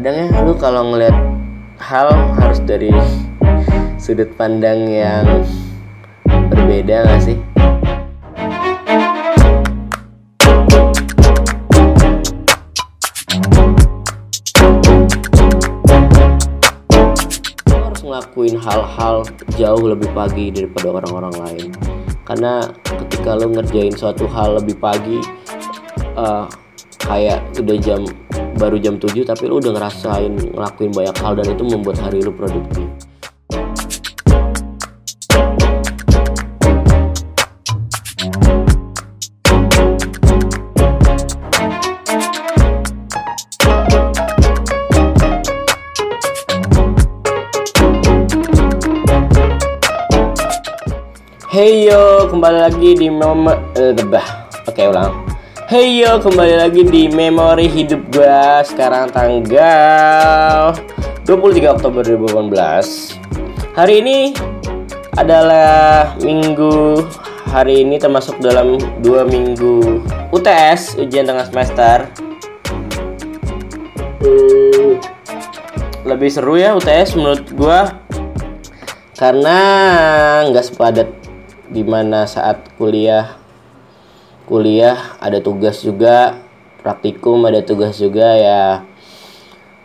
kadang ya lu kalau ngeliat hal harus dari sudut pandang yang berbeda gak sih? Lu harus ngelakuin hal-hal jauh lebih pagi daripada orang-orang lain. Karena ketika lo ngerjain suatu hal lebih pagi eh, kayak udah jam baru jam 7 tapi lu udah ngerasain ngelakuin banyak hal dan itu membuat hari lu produktif Hey yo, kembali lagi di mem eh. Oke, ulang. Hey yo, kembali lagi di memori hidup sekarang tanggal 23 Oktober 2018. Hari ini adalah minggu hari ini termasuk dalam dua minggu UTS ujian tengah semester. Hmm, lebih seru ya UTS menurut gua karena nggak sepadat di mana saat kuliah kuliah ada tugas juga praktikum ada tugas juga ya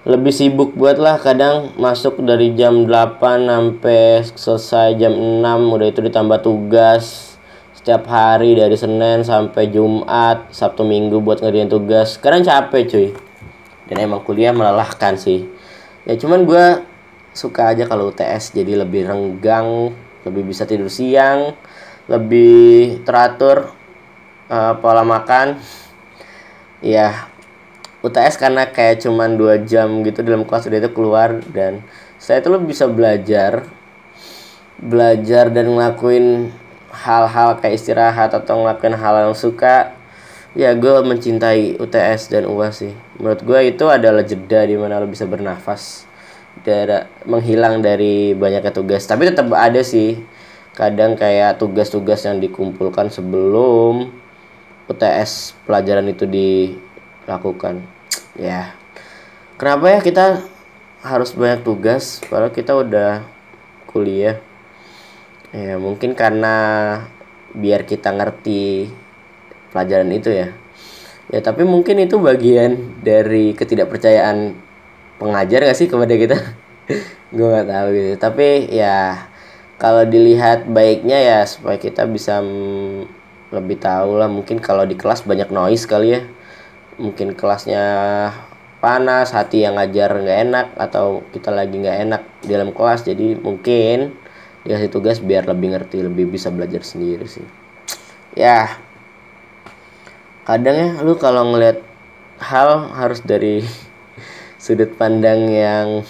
lebih sibuk buat lah kadang masuk dari jam 8 sampai selesai jam 6 udah itu ditambah tugas setiap hari dari Senin sampai Jumat Sabtu Minggu buat ngerjain tugas. Sekarang capek cuy. Dan emang kuliah melelahkan sih. Ya cuman gue suka aja kalau UTS jadi lebih renggang lebih bisa tidur siang lebih teratur uh, pola makan ya UTS karena kayak cuman dua jam gitu dalam kelas udah itu keluar dan saya tuh lebih bisa belajar belajar dan ngelakuin hal-hal kayak istirahat atau ngelakuin hal yang suka. Ya gue mencintai UTS dan UAS sih. Menurut gue itu adalah jeda di mana lo bisa bernafas dari menghilang dari banyaknya tugas. Tapi tetap ada sih kadang kayak tugas-tugas yang dikumpulkan sebelum UTS pelajaran itu dilakukan. Ya. Kenapa ya kita harus banyak tugas? Padahal kita udah kuliah. Ya mungkin karena biar kita ngerti pelajaran itu ya. Ya tapi mungkin itu bagian dari ketidakpercayaan pengajar gak sih kepada kita? Gue nggak tahu gitu. Tapi ya kalau dilihat baiknya ya supaya kita bisa lebih tahu lah mungkin kalau di kelas banyak noise kali ya. Mungkin kelasnya panas hati yang ngajar nggak enak atau kita lagi nggak enak di dalam kelas jadi mungkin dikasih tugas biar lebih ngerti lebih bisa belajar sendiri sih. Ya kadang ya lu kalau ngeliat hal harus dari sudut pandang yang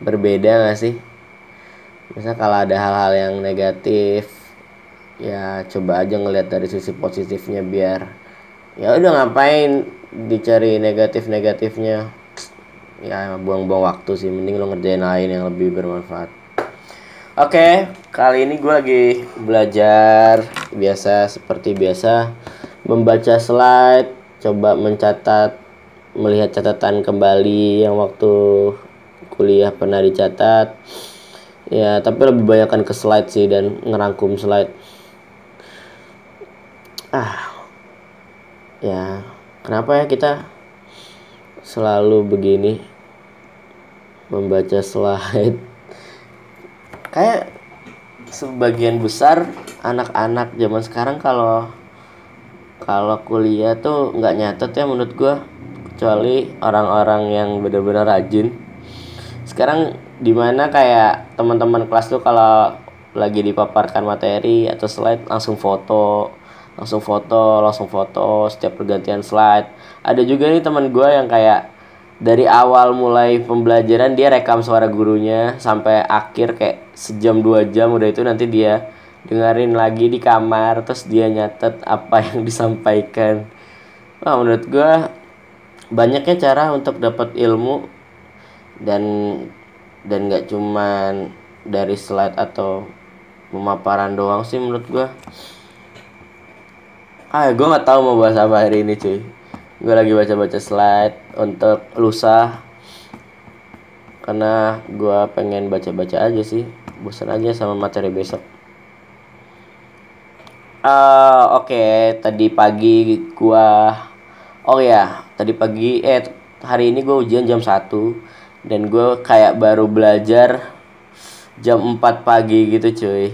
berbeda gak sih? Misal kalau ada hal-hal yang negatif ya coba aja ngeliat dari sisi positifnya biar ya udah ngapain dicari negatif-negatifnya ya buang-buang waktu sih mending lo ngerjain lain yang lebih bermanfaat Oke, kali ini gue lagi belajar biasa seperti biasa membaca slide, coba mencatat, melihat catatan kembali yang waktu kuliah pernah dicatat. Ya, tapi lebih banyakkan ke slide sih dan ngerangkum slide. Ah, ya kenapa ya kita selalu begini membaca slide? Kayak sebagian besar anak-anak zaman sekarang kalau kalau kuliah tuh nggak nyatet ya menurut gua kecuali orang-orang yang benar-benar rajin sekarang di mana kayak teman-teman kelas tuh kalau lagi dipaparkan materi atau slide langsung foto langsung foto langsung foto setiap pergantian slide. Ada juga nih teman gua yang kayak dari awal mulai pembelajaran dia rekam suara gurunya sampai akhir kayak sejam dua jam udah itu nanti dia dengerin lagi di kamar terus dia nyatet apa yang disampaikan. Wah menurut gue banyaknya cara untuk dapat ilmu dan dan nggak cuman dari slide atau pemaparan doang sih menurut gue ah gue nggak tahu mau bahas apa hari ini cuy. Gue lagi baca-baca slide untuk lusa. Karena gue pengen baca-baca aja sih. Bosan aja sama materi besok. Uh, oke. Okay. tadi pagi gue oh ya tadi pagi eh hari ini gue ujian jam 1 dan gue kayak baru belajar jam 4 pagi gitu cuy.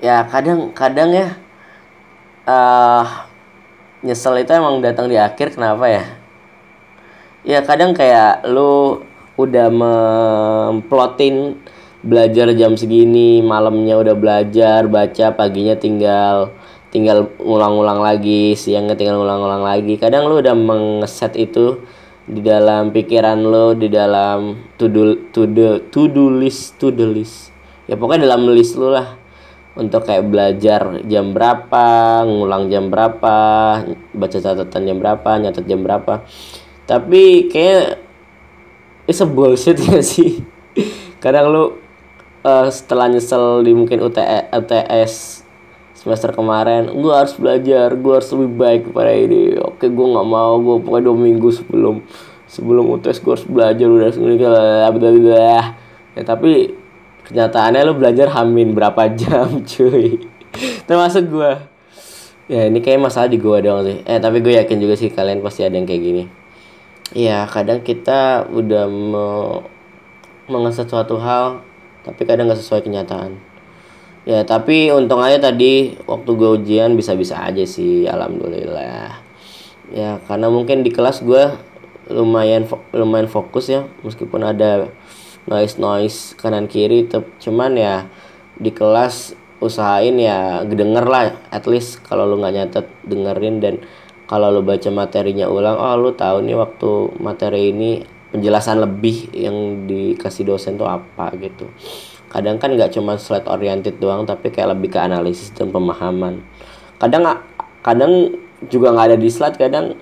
Ya kadang kadang ya uh, nyesel itu emang datang di akhir kenapa ya? Ya kadang kayak lu udah memplotin belajar jam segini malamnya udah belajar baca paginya tinggal tinggal ulang-ulang lagi siangnya tinggal ulang-ulang lagi. Kadang lu udah mengeset itu di dalam pikiran lo di dalam to do to do to do list to do list. Ya pokoknya dalam list lo lah untuk kayak belajar jam berapa ngulang jam berapa baca catatan jam berapa nyatet jam berapa. Tapi kayak it's a bullshit ya sih. Kadang lu uh, setelah nyesel di mungkin UTS, UTS semester kemarin gue harus belajar gue harus lebih baik pada ini. Oke gue nggak mau gue pokoknya dua minggu sebelum sebelum UTS gue harus belajar udah bla. Ya tapi kenyataannya lu belajar hamin berapa jam cuy termasuk gue ya ini kayak masalah di gue dong sih eh tapi gue yakin juga sih kalian pasti ada yang kayak gini Iya, kadang kita udah mau mengeset suatu hal, tapi kadang nggak sesuai kenyataan. Ya, tapi untung aja tadi waktu gue ujian bisa-bisa aja sih, alhamdulillah. Ya, karena mungkin di kelas gue lumayan lumayan fokus ya, meskipun ada noise noise kanan kiri, cuman ya di kelas usahain ya denger lah, at least kalau lu nggak nyatet dengerin. Dan kalau lo baca materinya ulang oh lo tahu nih waktu materi ini penjelasan lebih yang dikasih dosen tuh apa gitu. Kadang kan nggak cuma slide oriented doang tapi kayak lebih ke analisis dan pemahaman. Kadang kadang juga nggak ada di slide kadang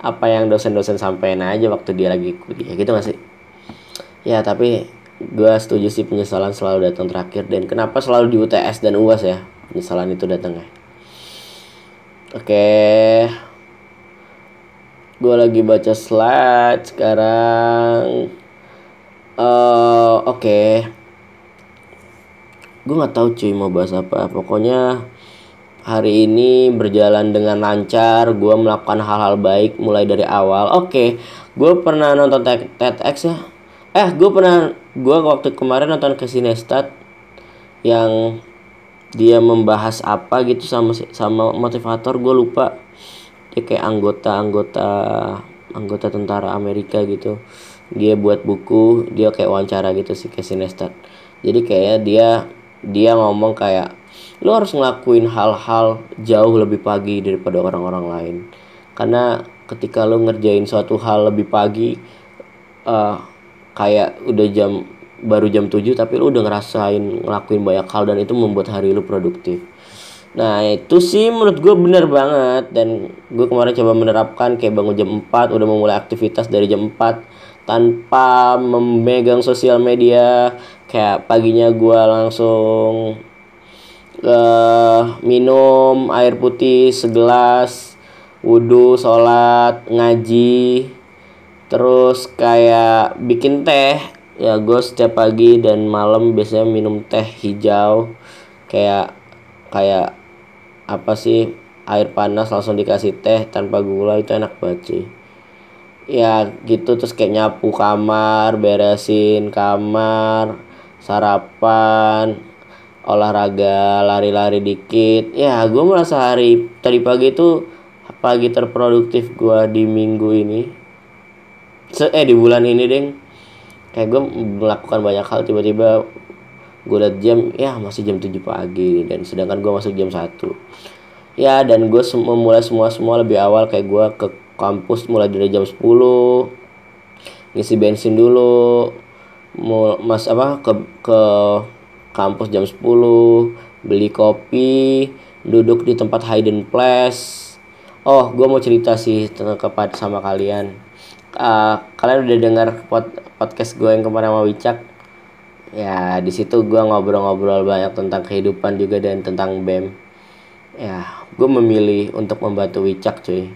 apa yang dosen-dosen sampaikan aja waktu dia lagi kuliah gitu gak sih ya tapi gue setuju sih penyesalan selalu datang terakhir. Dan kenapa selalu di UTS dan UAS ya? Penyesalan itu datang ya. Oke. Gue lagi baca slide sekarang. Uh, oke. Okay. gue nggak tahu cuy mau bahas apa. Pokoknya hari ini berjalan dengan lancar. Gue melakukan hal-hal baik mulai dari awal. Oke. Okay. gue pernah nonton TEDx ya eh gue pernah gue waktu kemarin nonton ke Sinestat yang dia membahas apa gitu sama sama motivator gue lupa. Dia kayak anggota-anggota anggota tentara Amerika gitu. Dia buat buku dia kayak wawancara gitu sih Casey Neistat jadi kayak dia dia ngomong kayak lu harus ngelakuin hal-hal jauh lebih pagi daripada orang-orang lain. Karena ketika lu ngerjain suatu hal lebih pagi uh, kayak udah jam baru jam 7 tapi lu udah ngerasain ngelakuin banyak hal dan itu membuat hari lu produktif. Nah itu sih menurut gue bener banget. Dan gue kemarin coba menerapkan kayak bangun jam 4 udah memulai aktivitas dari jam 4 tanpa memegang sosial media. Kayak paginya gue langsung uh, minum air putih segelas wudhu sholat ngaji terus kayak bikin teh ya gue setiap pagi dan malam biasanya minum teh hijau. Kayak kayak apa sih air panas langsung dikasih teh tanpa gula itu enak banget sih. Ya gitu terus kayak nyapu kamar beresin kamar sarapan olahraga lari-lari dikit. Ya gue merasa hari tadi pagi itu pagi terproduktif gue di minggu ini eh di bulan ini deng. Kayak gue melakukan banyak hal tiba-tiba gue liat jam ya masih jam 7 pagi dan sedangkan gue masuk jam 1 ya dan gue sem memulai semua semua lebih awal kayak gue ke kampus mulai dari jam 10 ngisi bensin dulu mau mas apa ke ke kampus jam 10 beli kopi duduk di tempat hidden place. Oh gue mau cerita sih tentang kepada sama kalian uh, kalian udah dengar pod podcast gue yang kemarin sama Wicak? Ya di situ gue ngobrol-ngobrol banyak tentang kehidupan juga dan tentang bem ya gue memilih untuk membantu Wicak cuy.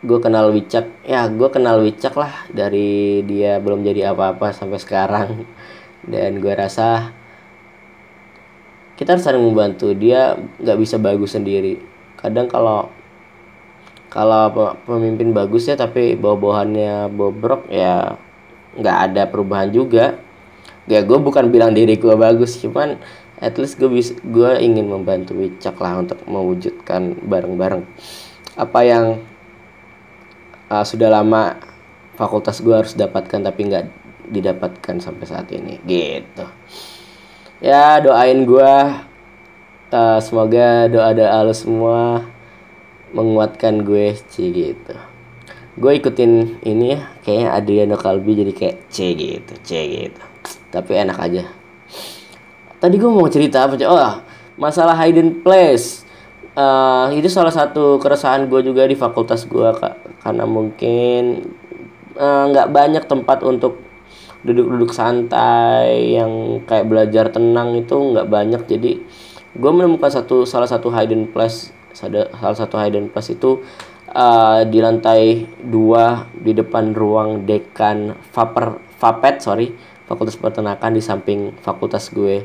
Gue kenal Wicak ya gue kenal Wicak lah dari dia belum jadi apa-apa sampai sekarang. Dan gue rasa kita harus saling membantu. Dia nggak bisa bagus sendiri. Kadang kalau kalau pemimpin bagus ya tapi bawa-bawahannya bobrok ya nggak ada perubahan juga. Ya gue bukan bilang diri gue bagus cuman at least gue bisa gue ingin membantu Wicak lah untuk mewujudkan bareng-bareng. Apa yang uh, sudah lama fakultas gue harus dapatkan tapi nggak didapatkan sampai saat ini gitu. Ya doain gue uh, semoga doa doa lo semua menguatkan gue sih gitu. Gue ikutin ini ya kayaknya Adriano Kalbi jadi kayak C gitu C gitu. Tapi enak aja. Tadi gue mau cerita apa oh masalah hidden place. Uh, itu salah satu keresahan gue juga di fakultas gue kak. Karena mungkin eh, nggak uh, banyak tempat untuk duduk-duduk santai yang kayak belajar tenang itu nggak banyak. Jadi gue menemukan satu salah satu hidden place salah satu hidden place itu uh, di lantai dua di depan ruang dekan Faper Fapet sorry fakultas peternakan di samping fakultas gue.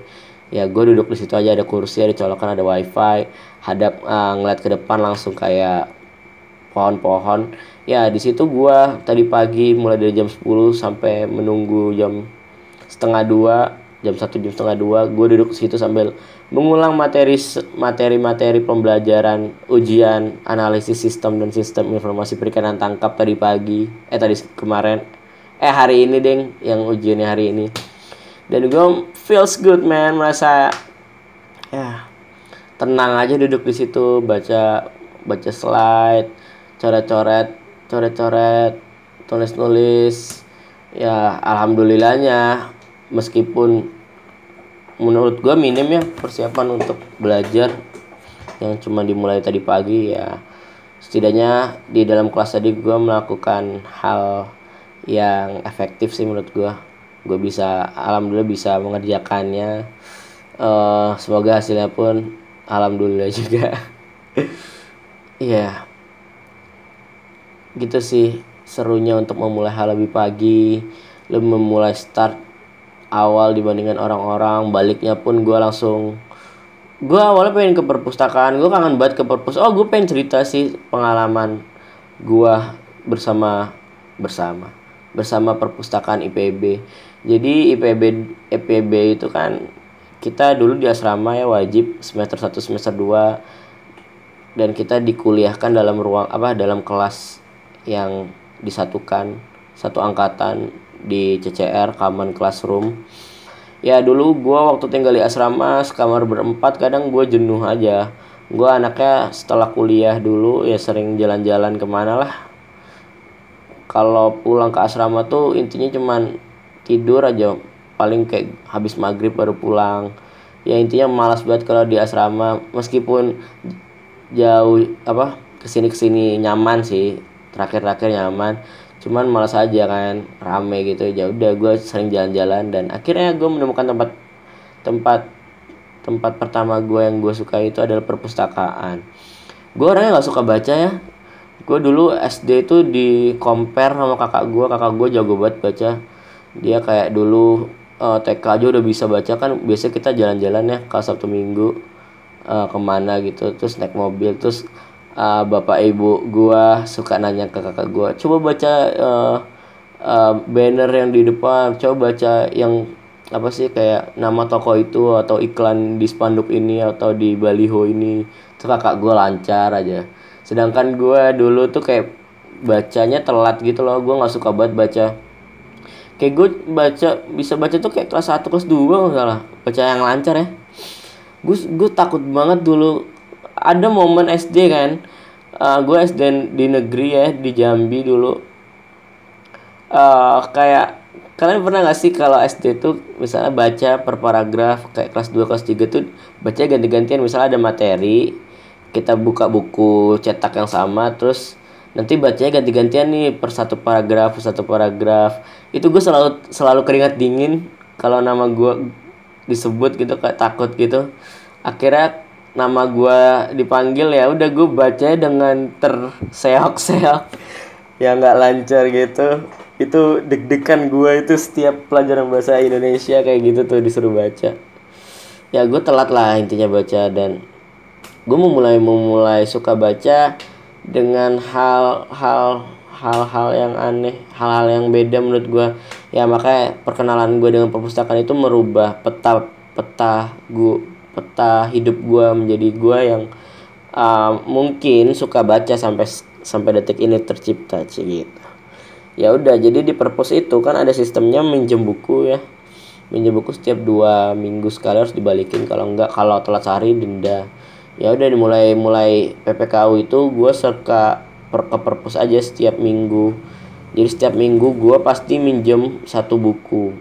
Ya gue duduk di situ aja ada kursi ada colokan ada wifi hadap uh, ngeliat ke depan langsung kayak pohon-pohon. Ya di situ gue tadi pagi mulai dari jam 10 sampai menunggu jam setengah dua jam satu jam setengah dua gue duduk di situ sambil mengulang materi materi materi pembelajaran ujian analisis sistem dan sistem informasi perikanan tangkap tadi pagi eh tadi kemarin. Eh hari ini deng yang ujiannya hari ini. Dan gue feels good man. Merasa ya tenang aja duduk di situ baca baca slide coret-coret coret-coret tulis-nulis ya alhamdulillahnya meskipun menurut gue minim ya persiapan untuk belajar yang cuma dimulai tadi pagi ya. Setidaknya di dalam kelas tadi gue melakukan hal yang efektif sih menurut gue gue bisa alhamdulillah bisa mengerjakannya. Uh, semoga hasilnya pun alhamdulillah juga. Iya. Yeah. gitu sih serunya untuk memulai hal lebih pagi lebih memulai start awal dibandingkan orang-orang baliknya pun gue langsung gue awalnya pengen ke perpustakaan gue kangen banget ke perpus oh gue pengen cerita sih pengalaman gue bersama bersama bersama perpustakaan IPB jadi IPB IPB itu kan kita dulu di asrama ya wajib semester 1 semester 2 dan kita dikuliahkan dalam ruang apa dalam kelas yang disatukan satu angkatan di CCR Common Classroom. Ya dulu gue waktu tinggal di asrama sekamar berempat kadang gue jenuh aja. Gue anaknya setelah kuliah dulu ya sering jalan-jalan ke mana lah. Kalau pulang ke asrama tuh intinya cuman tidur aja. Paling kayak habis maghrib baru pulang. Ya intinya malas banget kalau di asrama. Meskipun jauh apa ke sini ke sini nyaman sih. Terakhir terakhir nyaman cuman malas aja kan rame gitu. Ya udah gue sering jalan-jalan dan akhirnya gue menemukan tempat tempat tempat pertama gue yang gue suka itu adalah perpustakaan. Gue orangnya nggak suka baca ya. Gue dulu SD itu di compare sama kakak gue kakak gue jago banget baca. Dia kayak dulu uh, eh, TK aja udah bisa baca kan. Biasa kita jalan-jalan ya kalau Sabtu Minggu uh, ke mana gitu terus naik mobil terus uh, bapak ibu gua suka nanya ke kakak gua. Coba baca uh, uh, banner yang di depan. Coba baca yang apa sih kayak nama toko itu atau iklan di spanduk ini atau di baliho ini. Tuh kakak gua lancar aja. Sedangkan gua dulu tuh kayak bacanya telat gitu loh. Gua nggak suka banget baca. Kayak gue baca bisa baca tuh kayak kelas 1 kelas 2 nggak salah. Baca yang lancar ya. Gue gue takut banget dulu ada momen SD kan. Uh, gue SD di negeri ya di Jambi dulu. Uh, kayak kalian pernah gak sih kalau SD tuh misalnya baca per paragraf kayak kelas 2 kelas 3 tuh baca ganti-gantian. Misalnya ada materi kita buka buku cetak yang sama terus nanti bacanya ganti-gantian nih per satu paragraf per satu paragraf. Itu gue selalu selalu keringat dingin kalau nama gue disebut gitu kayak takut gitu. Akhirnya nama gue dipanggil ya udah gue baca dengan terseok-seok. Ya nggak lancar gitu. Itu deg-degan gue itu setiap pelajaran bahasa Indonesia kayak gitu tuh disuruh baca. Ya gue telat lah intinya baca dan gue memulai memulai suka baca dengan hal-hal hal-hal yang aneh hal-hal yang beda menurut gue ya makanya perkenalan gue dengan perpustakaan itu merubah peta peta gue peta hidup gue menjadi gue yang uh, mungkin suka baca sampai sampai detik ini tercipta sih gitu. Ya udah jadi di purpose itu kan ada sistemnya minjem buku ya. Minjem buku setiap dua minggu sekali harus dibalikin kalau enggak kalau telat sehari denda. Ya udah dimulai mulai PPKU itu gue suka per ke purpose aja setiap minggu. Jadi setiap minggu gue pasti minjem satu buku.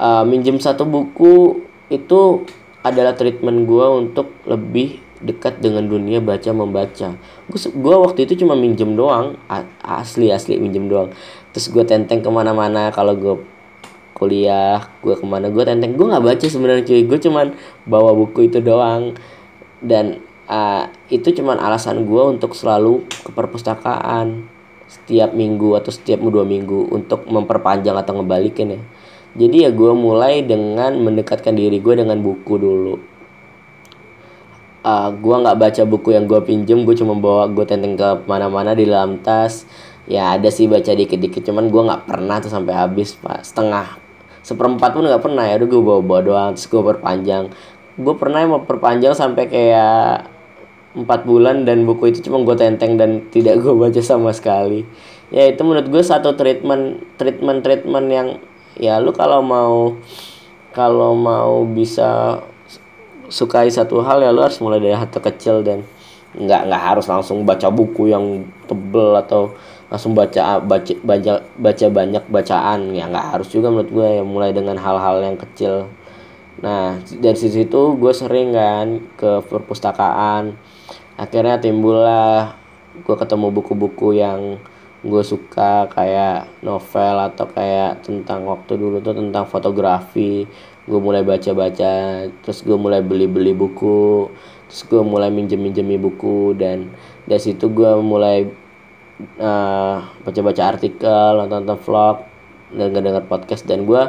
Uh, minjem satu buku itu adalah treatment gue untuk lebih dekat dengan dunia baca membaca. Gue waktu itu cuma minjem doang asli asli minjem doang. Terus gue tenteng ke mana-mana kalau gue kuliah gue ke mana gue tenteng. Gue nggak baca sebenarnya cuy. Gue cuman bawa buku itu doang. Dan uh, itu cuman alasan gue untuk selalu ke perpustakaan setiap minggu atau setiap dua minggu untuk memperpanjang atau ngebalikin ya jadi ya gue mulai dengan mendekatkan diri gue dengan buku dulu. Uh, ah, gue nggak baca buku yang gue pinjem gue cuma bawa gue tenteng ke mana-mana di dalam tas. Ya ada sih baca dikit-dikit cuman gue nggak pernah tuh sampai habis pak. Setengah seperempat pun nggak pernah ya. Udah gue bawa bawa doang terus gue perpanjang. Gue pernah mau perpanjang sampai kayak empat bulan dan buku itu cuma gue tenteng dan tidak gue baca sama sekali. Ya itu menurut gue satu treatment treatment treatment yang ya lu kalau mau kalau mau bisa sukai satu hal ya lu harus mulai dari hati kecil dan nggak nggak harus langsung baca buku yang tebel atau langsung baca baca baca baca banyak bacaan. Ya nggak harus juga menurut gue ya mulai dengan hal-hal yang kecil. Nah dari situ gue sering kan ke perpustakaan. Akhirnya timbullah gue ketemu buku-buku yang gue suka kayak novel atau kayak tentang waktu dulu tuh tentang fotografi. Gue mulai baca-baca terus gue mulai beli-beli buku terus gue mulai minjem-minjemi buku dan dari situ gue mulai uh, baca-baca artikel nonton-nonton vlog dan denger podcast. Dan gue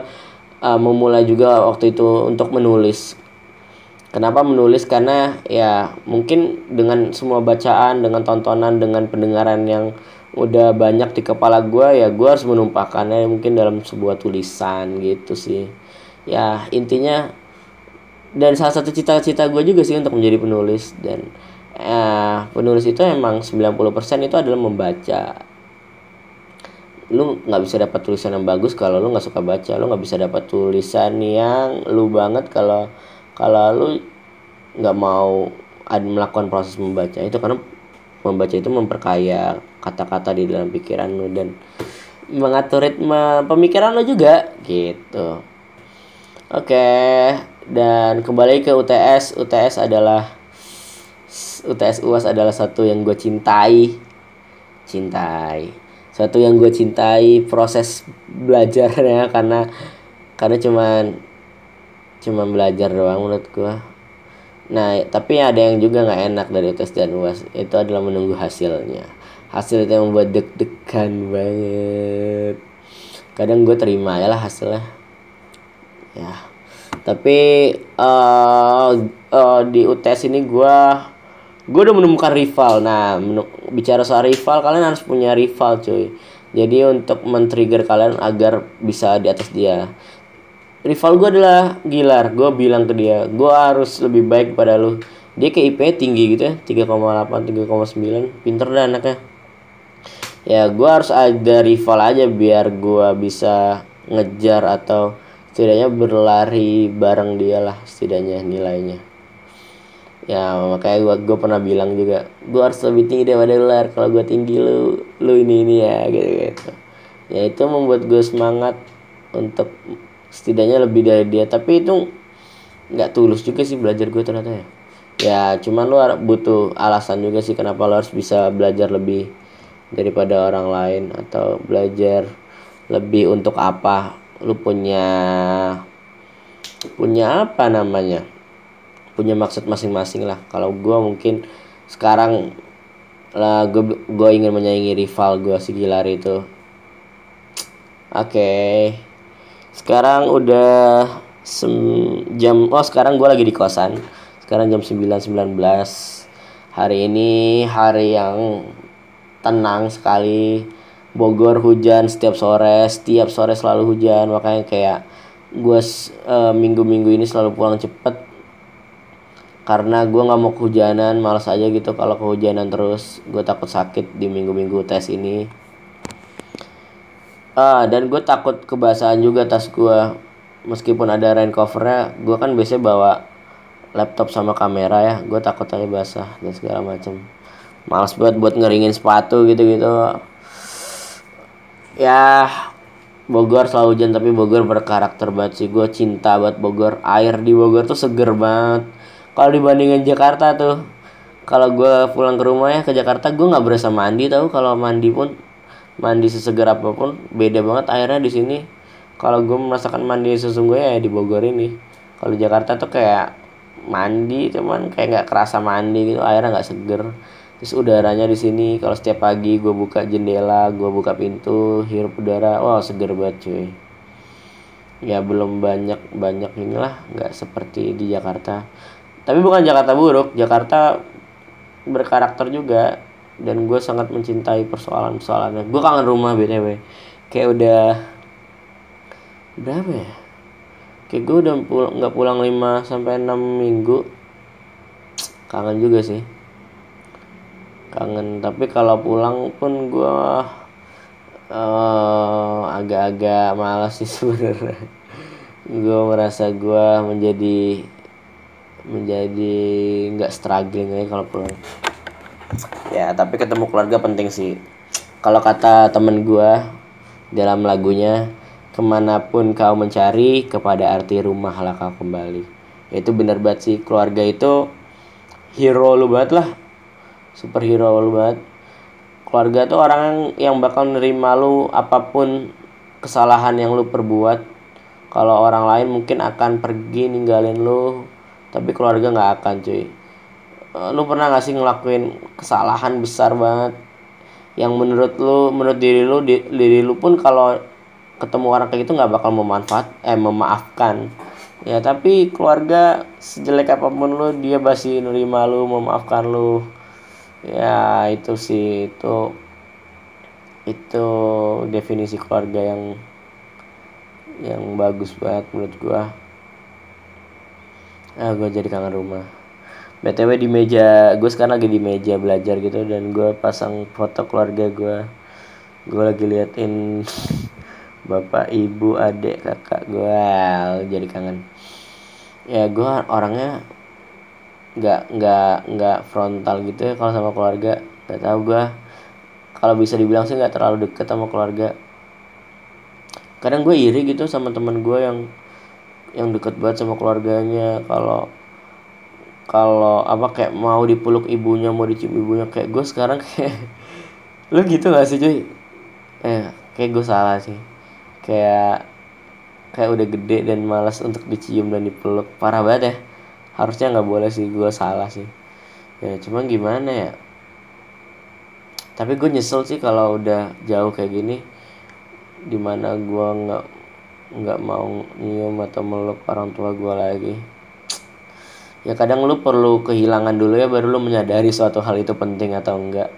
uh, memulai juga waktu itu untuk menulis. Kenapa menulis? Karena ya mungkin dengan semua bacaan, dengan tontonan, dengan pendengaran yang udah banyak di kepala gue ya gue harus menumpahkannya mungkin dalam sebuah tulisan gitu sih. Ya intinya dan salah satu cita-cita gue juga sih untuk menjadi penulis dan eh, penulis itu emang 90% itu adalah membaca. Lu nggak bisa dapat tulisan yang bagus kalau lu nggak suka baca lu nggak bisa dapat tulisan yang lu banget kalau kalau lu nggak mau melakukan proses membaca. Itu karena membaca itu memperkaya kata-kata di dalam pikiran lo dan mengatur ritme pemikiran lo juga gitu. Oke dan kembali ke UTS UTS adalah UTS UAS adalah satu yang gue cintai. Cintai. Satu yang gue cintai proses belajarnya karena karena cuman cuman belajar doang menurut gue Nah, tapi ada yang juga nggak enak dari tes dan uas itu adalah menunggu hasilnya. Hasil itu yang membuat deg-degan banget. Kadang gue terima ya lah hasilnya. Ya. Tapi uh, uh, di UTS ini gue gue udah menemukan rival. Nah, bicara soal rival, kalian harus punya rival, cuy. Jadi untuk men-trigger kalian agar bisa di atas dia rival gue adalah Gilar. Gue bilang ke dia gue harus lebih baik pada lu. Dia ke IP tinggi gitu ya 3,8 3,9 pinter dah anaknya. Ya gue harus ada rival aja biar gue bisa ngejar atau setidaknya berlari bareng dia lah setidaknya nilainya. Ya makanya gue gue pernah bilang juga gue harus lebih tinggi daripada Gilar. Kalau gue tinggi lu lu ini ini ya gitu gitu ya itu membuat gue semangat untuk setidaknya lebih dari dia. Tapi itu nggak tulus juga sih belajar gue ternyata ya. Ya cuman lu butuh alasan juga sih kenapa lo harus bisa belajar lebih daripada orang lain atau belajar lebih untuk apa. Lu punya punya apa namanya? Punya maksud masing-masing lah. Kalau gue mungkin sekarang lah gue gue ingin menyaingi rival gue si Gilar itu. Oke. okay. Sekarang udah sem jam oh sekarang gue lagi di kosan. Sekarang jam 9.19 hari ini hari yang tenang sekali. Bogor hujan setiap sore setiap sore selalu hujan. Makanya kayak gue uh, minggu-minggu ini selalu pulang cepet. Karena gue nggak mau kehujanan malas aja gitu kalau kehujanan terus. Gue takut sakit di minggu-minggu tes ini ah dan gue takut kebasahan juga tas gue meskipun ada rain covernya gue kan biasanya bawa laptop sama kamera ya. Gue takut aja basah dan segala macam malas buat buat ngeringin sepatu gitu gitu ya Bogor selalu hujan tapi Bogor berkarakter banget sih. Gue cinta banget Bogor. Air di Bogor tuh seger banget. Kalau dibandingin Jakarta tuh kalau gue pulang ke rumah ya ke Jakarta gue nggak berasa mandi tau. Kalau mandi pun mandi sesegar apa pun beda banget airnya di sini. Kalau gue merasakan mandi sesungguhnya ya di Bogor ini. Kalau Jakarta tuh kayak mandi cuman kayak nggak kerasa mandi gitu airnya nggak seger. Terus udaranya di sini kalau setiap pagi gue buka jendela gue buka pintu hirup udara wah seger banget cuy. Ya belum banyak banyak inilah nggak seperti di Jakarta. Tapi bukan Jakarta buruk Jakarta berkarakter juga dan gue sangat mencintai persoalan persoalannya gue kangen rumah btw kayak udah berapa ya? Kayak gue udah pulang nggak pulang 5 sampai enam minggu. Kangen juga sih. Kangen. Tapi kalau pulang pun gue uh, agak-agak malas sih sebenarnya. Gue merasa gue menjadi menjadi nggak struggling aja kalau pulang ya tapi ketemu keluarga penting sih. Kalau kata temen gue dalam lagunya ke mana pun kau mencari kepada arti rumah lah kau kembali. Ya itu benar banget sih. Keluarga itu hero lu banget lah. Superhero lu banget. Keluarga tuh orang yang bakal nerima lu apa pun kesalahan yang lu perbuat. Kalau orang lain mungkin akan pergi ninggalin lu tapi keluarga nggak akan cuy lu pernah gak sih ngelakuin kesalahan besar banget? Yang menurut lu menurut diri lu di, diri lu pun kalau ketemu orang kayak gitu nggak bakal memanfaat eh memaafkan. Ya tapi keluarga sejelek apa pun lu dia masih nerima lu memaafkan lu. Ya itu sih itu itu definisi keluarga yang yang bagus banget menurut gua. Ah gua jadi kangen rumah btw di meja gue sekarang lagi di meja belajar gitu dan gue pasang foto keluarga gue gue lagi liatin bapak ibu adik kakak gue jadi kangen. Ya gue orangnya nggak nggak nggak frontal gitu ya kalau sama keluarga. Nggak tahu gue kalau bisa dibilang sih nggak terlalu deket sama keluarga. Kadang gue iri gitu sama teman gue yang yang deket banget sama keluarganya. Kalau kalau apa kayak mau dipeluk ibunya mau dicium ibunya kayak gue sekarang kayak lu gitu gak sih cuy? Eh kayak gue salah sih. Kayak kayak udah gede dan malas untuk dicium dan dipeluk. Parah banget ya. Harusnya nggak boleh sih gue salah sih. Ya cuma gimana ya? Tapi gue nyesel sih kalau udah jauh kayak gini di mana gue nggak nggak mau nyium atau meluk orang tua gue lagi ya kadang lu perlu kehilangan dulu ya baru lu menyadari suatu hal itu penting atau enggak.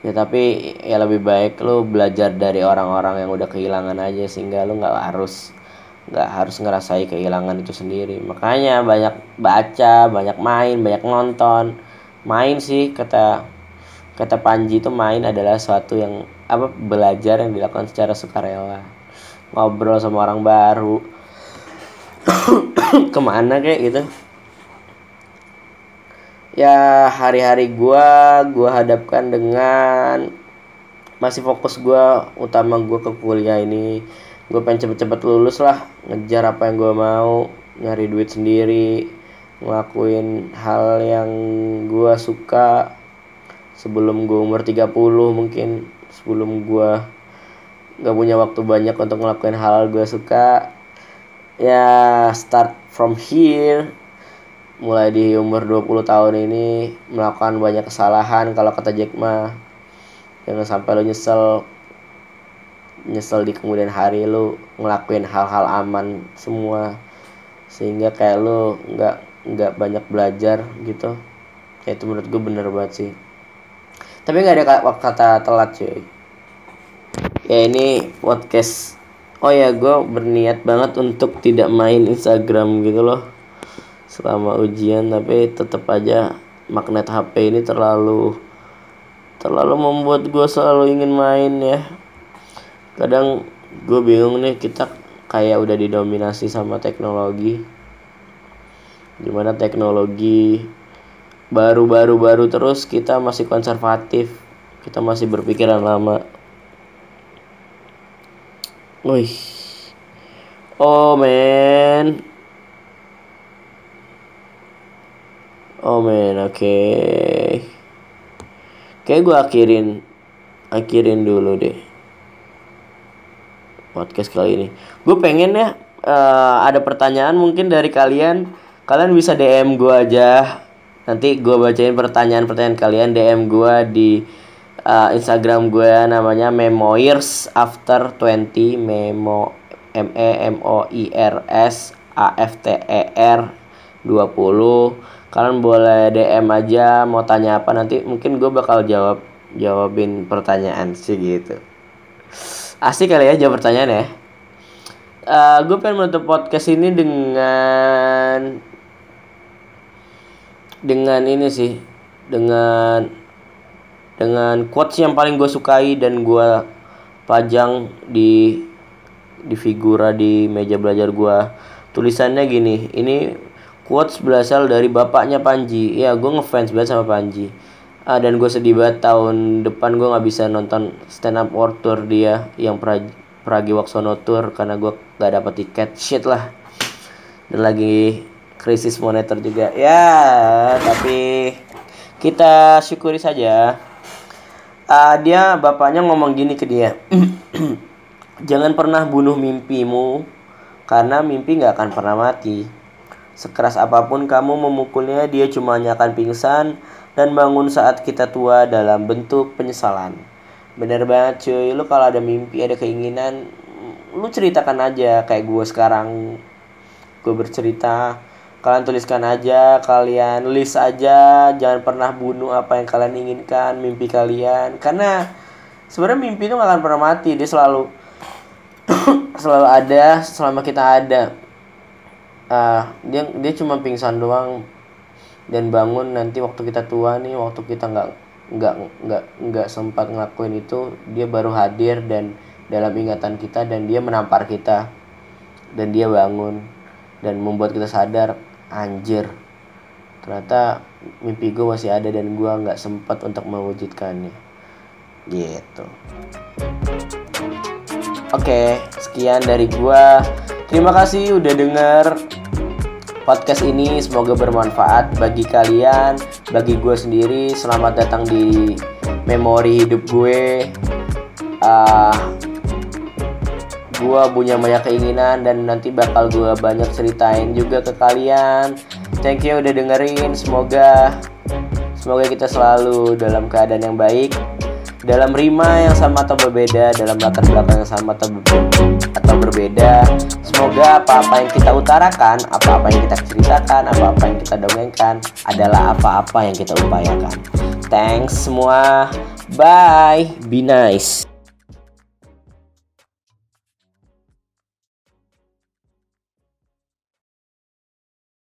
Ya tapi ya lebih baik lu belajar dari orang-orang yang udah kehilangan aja sehingga lu nggak harus nggak harus ngerasai kehilangan itu sendiri. Makanya banyak baca banyak main banyak nonton. Main sih kata kata Panji itu main adalah suatu yang apa belajar yang dilakukan secara sukarela. Ngobrol sama orang baru ke mana kayak gitu? Ya hari-hari gua gua hadapkan dengan masih fokus gua utama gua ke kuliah ini. Gue pengen cepet-cepet lulus lah ngejar apa yang gue mau nyari duit sendiri ngelakuin hal yang gue suka. Sebelum gue umur 30 mungkin sebelum gue gak punya waktu banyak untuk ngelakuin hal gue suka ya start from here. Mulai di umur 20 tahun ini melakukan banyak kesalahan. Kalau kata Jack mah jangan sampai lo nyesel. Nyesel di kemudian hari lo ngelakuin hal-hal aman semua. Sehingga kayak lo nggak nggak banyak belajar gitu. Ya itu menurut gue bener banget sih. Tapi nggak ada kata telat cuy. Ya ini podcast oh ya gue berniat banget untuk tidak main Instagram gitu loh. Selama ujian tapi tetap aja magnet HP ini terlalu terlalu membuat gue selalu ingin main ya. Kadang gue bingung nih kita kayak udah didominasi sama teknologi. Di mana teknologi baru-baru baru terus kita masih konservatif kita masih berpikiran lama Wih. Oh man, Oh men, oke. Okay. Kayak gue akhirin akhirin dulu deh podcast kali ini. Gue pengen ya uh, ada pertanyaan mungkin dari kalian. Kalian bisa DM gue aja. Nanti gue bacain pertanyaan-pertanyaan kalian DM gue di uh, Instagram gue namanya Memoirs After 20 Memo M E M O I R S A F T E R 20 kalian boleh DM aja mau tanya apa nanti mungkin gue bakal jawab jawabin pertanyaan sih gitu. Asik kali ya jawab pertanyaan ya. Uh, gue pengen menutup podcast ini dengan dengan ini sih dengan dengan quotes yang paling gue sukai dan gue pajang di di figura di meja belajar gue tulisannya gini ini quotes berasal dari bapaknya Panji. Ya gue ngefans banget sama Panji. Ah, dan gue sedih banget tahun depan gue nggak bisa nonton stand up world tour dia yang pra Pragiwaksono tour karena gue gak dapet tiket. Shit lah. Dan lagi krisis moneter juga. Ya tapi kita syukuri saja uh, dia bapaknya ngomong gini ke dia jangan pernah bunuh mimpimu karena mimpi nggak akan pernah mati Sekeras apa pun kamu memukulnya, dia cuma akan pingsan dan bangun saat kita tua dalam bentuk penyesalan. Bener banget cuy, lu kalau ada mimpi, ada keinginan, lu ceritakan aja kayak gue sekarang. Gue bercerita, kalian tuliskan aja, kalian list aja, jangan pernah bunuh apa yang kalian inginkan, mimpi kalian. Karena sebenarnya mimpi itu gak akan pernah mati, dia selalu selalu ada selama kita ada. Uh, dia dia cuma pingsan doang. Dan bangun nanti waktu kita tua nih waktu kita nggak nggak nggak nggak sempat ngelakuin itu dia baru hadir dan dalam ingatan kita dan dia menampar kita. Dan dia bangun dan membuat kita sadar anjir. Ternyata mimpi gue masih ada dan gue nggak sempat untuk mewujudkannya. Gitu. Oke sekian dari gue terima kasih udah denger podcast ini. Semoga bermanfaat bagi kalian, bagi gue sendiri. Selamat datang di memori hidup gue. Uh, gue punya banyak keinginan dan nanti bakal gue banyak ceritain juga ke kalian. Thank you udah dengerin. Semoga semoga kita selalu dalam keadaan yang baik dalam rima yang sama atau berbeda, dalam latar belakang yang sama atau, atau berbeda. Semoga apa-apa yang kita utarakan, apa-apa yang kita ceritakan, apa-apa yang kita dongengkan adalah apa-apa yang kita upayakan. Thanks semua. Bye. Be nice.